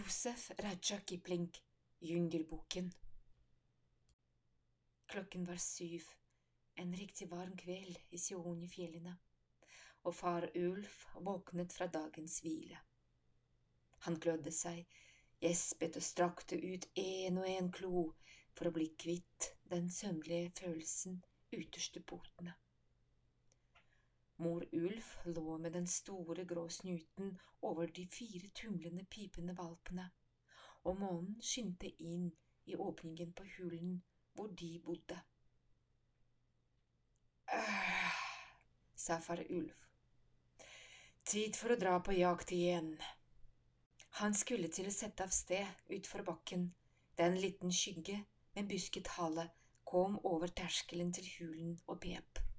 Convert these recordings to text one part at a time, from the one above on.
Josef Raja Kipling, Jungelboken. Klokken var syv, en riktig varm kveld i Sioni-fjellene, og far Ulf våknet fra dagens hvile. Han klødde seg, gjespet og strakte ut en og en klo for å bli kvitt den søvnlige følelsen ytterst potene. Mor Ulf lå med den store, grå snuten over de fire tumlende, pipende valpene, og månen skinte inn i åpningen på hulen hvor de bodde. «Øh», sa far Ulf. Tid for å dra på jakt igjen. Han skulle til å sette av sted utfor bakken da en liten skygge med busket hale kom over terskelen til hulen og pep.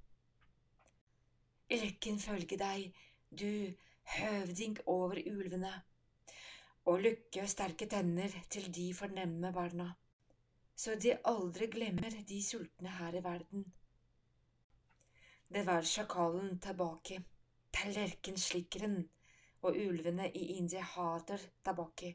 Lykken følge deg, du høvding over ulvene, og lykke sterke tenner til de fornemme barna, så de aldri glemmer de sultne her i verden. Det var sjakalen tilbake, tallerkenslikkeren, og ulvene i India hater tabaki,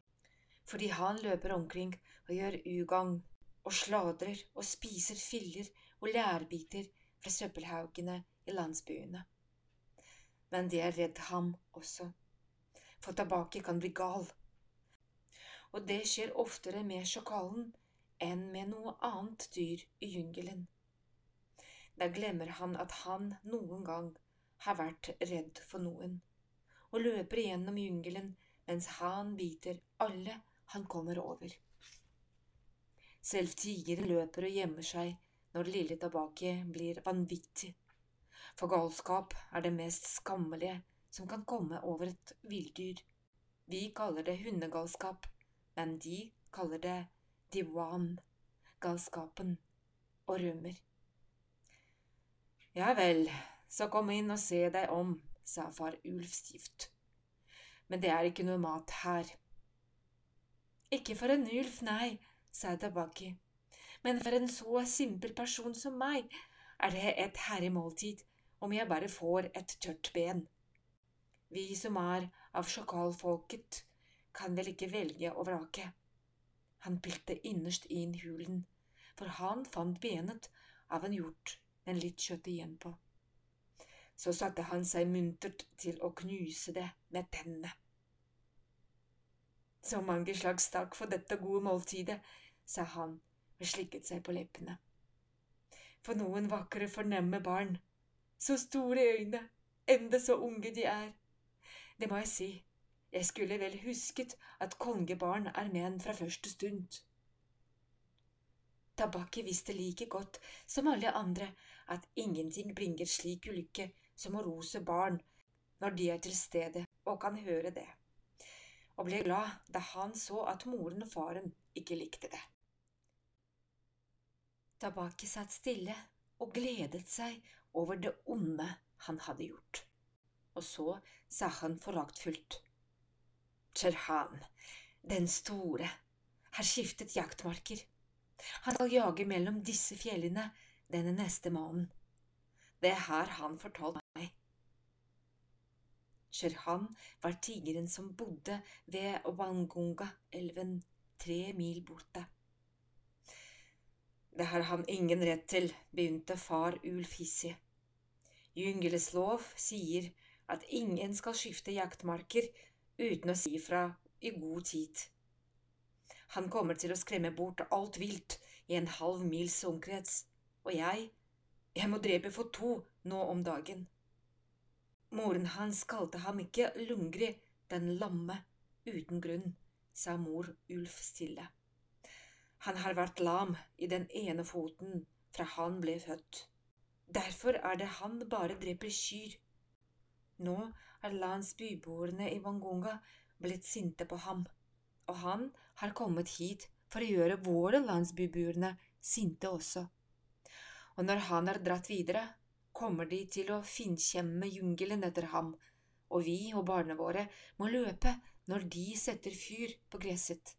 fordi han løper omkring og gjør ugagn og sladrer og spiser filler og lærbiter fra søppelhaugene i landsbyene men de er redd ham også, for Tabaki kan bli gal. Og det skjer oftere med sjakalen enn med noe annet dyr i jungelen. Da glemmer han at han noen gang har vært redd for noen, og løper gjennom jungelen mens han biter alle han kommer over. Selv tigeren løper og gjemmer seg når lille Tabaki blir vanvittig for galskap er det mest skammelige som kan komme over et villdyr. Vi kaller det hundegalskap, men de kaller det diwan, galskapen, og rømmer. Ja vel, så kom inn og se deg om, sa far Ulf stivt. Men det er ikke noe mat her. Ikke for en Ulf, nei, sa Tabaki, men for en så simpel person som meg er det et herremåltid måltid om jeg bare får et tørt ben. Vi som er av sjakalfolket, kan vel ikke velge og vrake. Han pilte innerst inn hulen, for han fant benet av en hjort med litt kjøtt igjen på. Så satte han seg muntert til å knuse det med tennene. Så mange slags takk for dette gode måltidet, sa han og slikket seg på leppene. For noen vakre, fornemme barn så store øyne, enda så unge de er. Det må jeg si, jeg skulle vel husket at kongebarn er menn fra første stund. Tabakki visste like godt som alle andre at ingenting bringer slik ulykke som å rose barn når de er til stede og kan høre det, og ble glad da han så at moren og faren ikke likte det. Tabaki satt stille og gledet seg over det onde han hadde gjort. Og så sa han foraktfullt. Cherhan, den store, har skiftet jaktmarker. Han skal jage mellom disse fjellene denne neste måneden. Det har han fortalt meg. Sherhan var tigeren som bodde ved Wangunga-elven tre mil borte. Det har han ingen rett til, begynte far Ulf hissig. Jyngeles lov sier at ingen skal skifte jaktmarker uten å si fra i god tid. Han kommer til å skremme bort alt vilt i en halv mils omkrets, og jeg, jeg må drepe for to nå om dagen. Moren hans kalte ham ikke Lungri, den lamme, uten grunn, sa mor Ulf stille. Han har vært lam i den ene foten fra han ble født. Derfor er det han bare dreper kyr. Nå er landsbyboerne i Wangunga blitt sinte på ham, og han har kommet hit for å gjøre våre landsbyboerne sinte også. Og når han har dratt videre, kommer de til å finkjemme jungelen etter ham, og vi og barna våre må løpe når de setter fyr på gresset.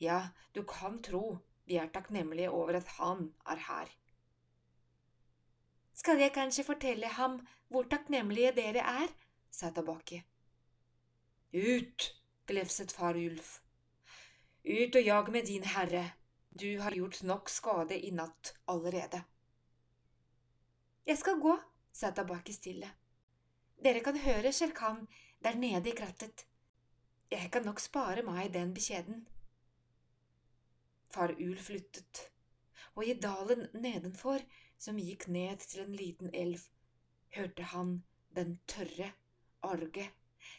Ja, du kan tro vi er takknemlige over at han er her. Skal jeg kanskje fortelle ham hvor takknemlige dere er? sa Tabaki. Ut! glefset far Ulf Ut og jag med din herre, du har gjort nok skade i natt allerede. Jeg skal gå, sa Tabaki stille. Dere kan høre Sherkan der nede i krattet. Jeg kan nok spare meg den beskjeden. Far Ulf lyttet, og i dalen nedenfor, som gikk ned til en liten elv, hørte han den tørre, arge,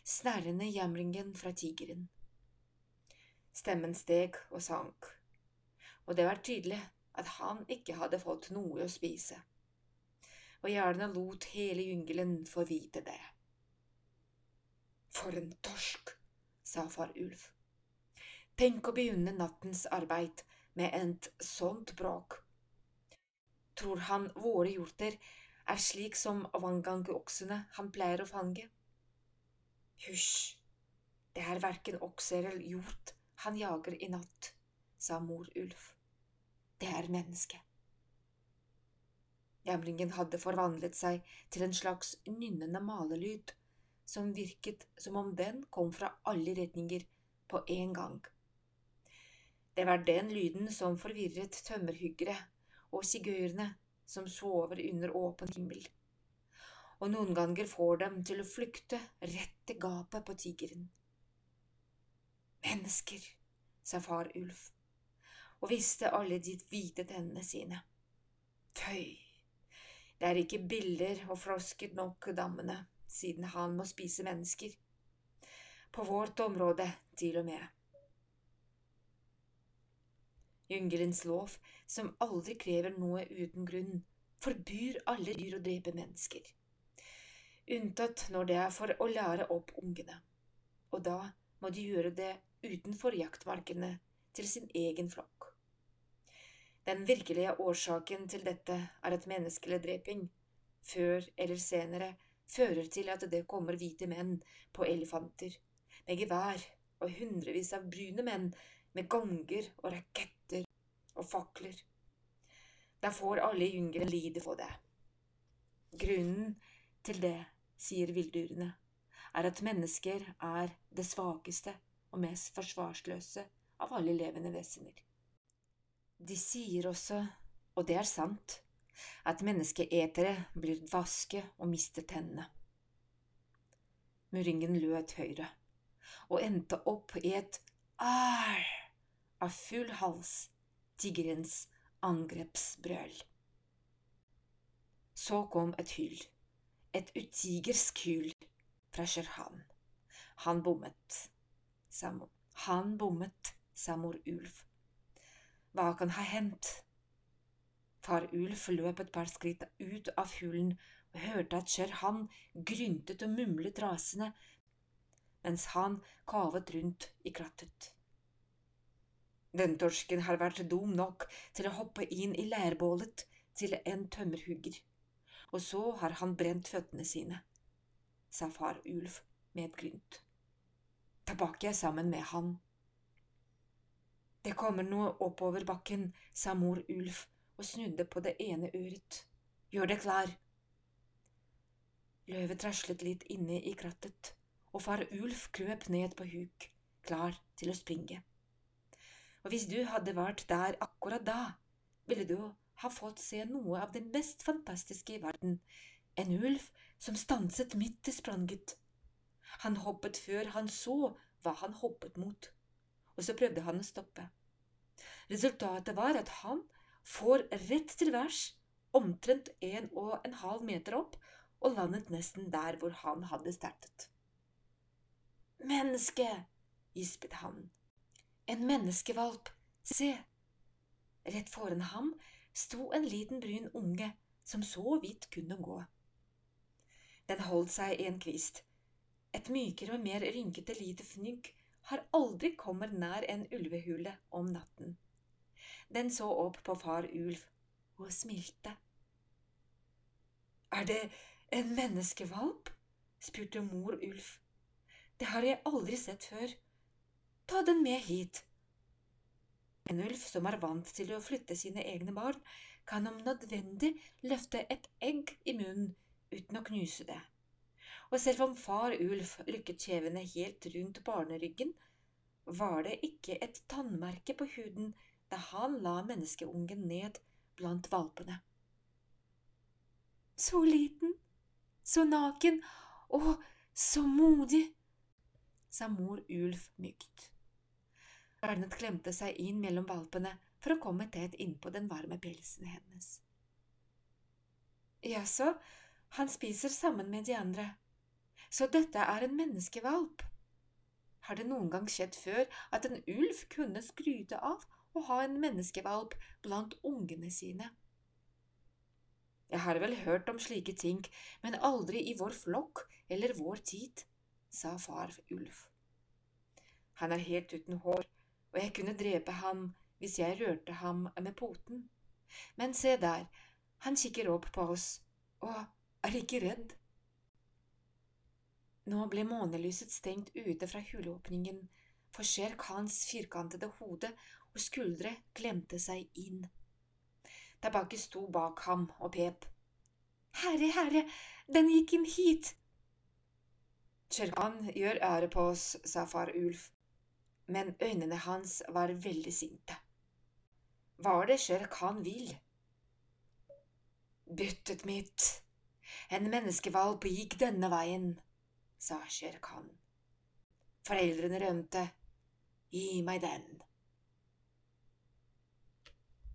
snerrende jamringen fra tigeren. Stemmen steg og sank, og det var tydelig at han ikke hadde fått noe å spise, og gjerne lot hele jungelen få vite det. For en torsk! sa far Ulf. Tenk å begynne nattens arbeid med et sånt bråk. Tror han våre hjorter er slik som vangangoksene han pleier å fange? Hysj, det er verken okser eller hjort han jager i natt, sa mor Ulf. Det er menneske. Jamringen hadde forvandlet seg til en slags nynnende malelyd som virket som om den kom fra alle retninger på en gang. Det var den lyden som forvirret tømmerhyggere og sigøyerne som sover under åpen himmel, og noen ganger får dem til å flykte rett til gapet på tigeren. Mennesker, sa far Ulf, og viste alle de hvite tennene sine. Tøy, det er ikke biller og frosket nok dammene siden han må spise mennesker. På vårt område, til og med. Jungelens lov, som aldri krever noe uten grunn, forbyr alle dyr å drepe mennesker. Unntatt når det er for å lære opp ungene, og da må de gjøre det utenfor jaktmarkene til sin egen flokk. Den virkelige årsaken til dette er at menneskelig dreping, før eller senere, fører til at det kommer hvite menn på elefanter, med gevær og hundrevis av brune menn med gonger og raketter og fakler. Da får alle jungelen lide for det. Grunnen til det, sier villdyrene, er at mennesker er det svakeste og mest forsvarsløse av alle levende vesener. De sier også, og det er sant, at menneskeetere blir dvaske og mister tennene. Murringen løt høyre og endte opp i et ær av full hals, tigerens angrepsbrøl. Så kom et hyl, et utigersk hyl fra Sherhan. Han bommet, sa mor. Han bommet, Samor Ulv. Hva kan ha hendt? Far Ulf løp et par skritt ut av hulen og hørte at Sher-Han gryntet og mumlet rasende, mens han kavet rundt i krattet. Den torsken har vært dum nok til å hoppe inn i leirbålet til en tømmerhugger, og så har han brent føttene sine, sa far Ulf med et grynt. jeg sammen med han. Det kommer noe oppover bakken, sa mor Ulf og snudde på det ene øret. Gjør deg klar. Løvet traslet litt inne i krattet, og far Ulf krøp ned på huk, klar til å springe. Og hvis du hadde vært der akkurat da, ville du ha fått se noe av det mest fantastiske i verden, en ulv som stanset midt i spranget. Han hoppet før han så hva han hoppet mot, og så prøvde han å stoppe. Resultatet var at han får rett til værs, omtrent en og en halv meter opp, og landet nesten der hvor han hadde startet. Menneske! gispet han. En menneskevalp, se! Rett foran ham sto en liten brun unge som så vidt kunne gå. Den holdt seg i en kvist. Et mykere og mer rynkete lite fnygg har aldri kommet nær en ulvehule om natten. Den så opp på far ulv og smilte. Er det en menneskevalp? spurte mor ulv. Det har jeg aldri sett før. Ta den med hit. En ulv som er vant til å flytte sine egne barn, kan om nødvendig løfte et egg i munnen uten å knuse det. Og selv om far ulv lykket kjevene helt rundt barneryggen, var det ikke et tannmerke på huden da han la menneskeungen ned blant valpene. Så liten, så naken og så modig, sa mor ulv mykt. Barnet klemte seg inn mellom valpene for å komme tett innpå den varme pelsen hennes. Jaså, han spiser sammen med de andre. Så dette er en menneskevalp. Har det noen gang skjedd før at en ulv kunne skryte av å ha en menneskevalp blant ungene sine? Jeg har vel hørt om slike ting, men aldri i vår flokk eller vår tid, sa far ulv. Han er helt uten hår, og jeg kunne drepe ham hvis jeg rørte ham med poten. Men se der, han kikker opp på oss og er ikke redd. Nå ble månelyset stengt ute fra huleåpningen, for Sher Khans firkantede hode og skuldre glemte seg inn. Tabaki sto bak ham og pep. Herre, herre, den gikk inn hit! Sher Khan gjør ære på oss, sa far Ulf, men øynene hans var veldig sinte. Hva er det Sher Khan vil? Byttet mitt, en menneskevalp gikk denne veien sa Shere Khan. Foreldrene rømte. Gi meg den.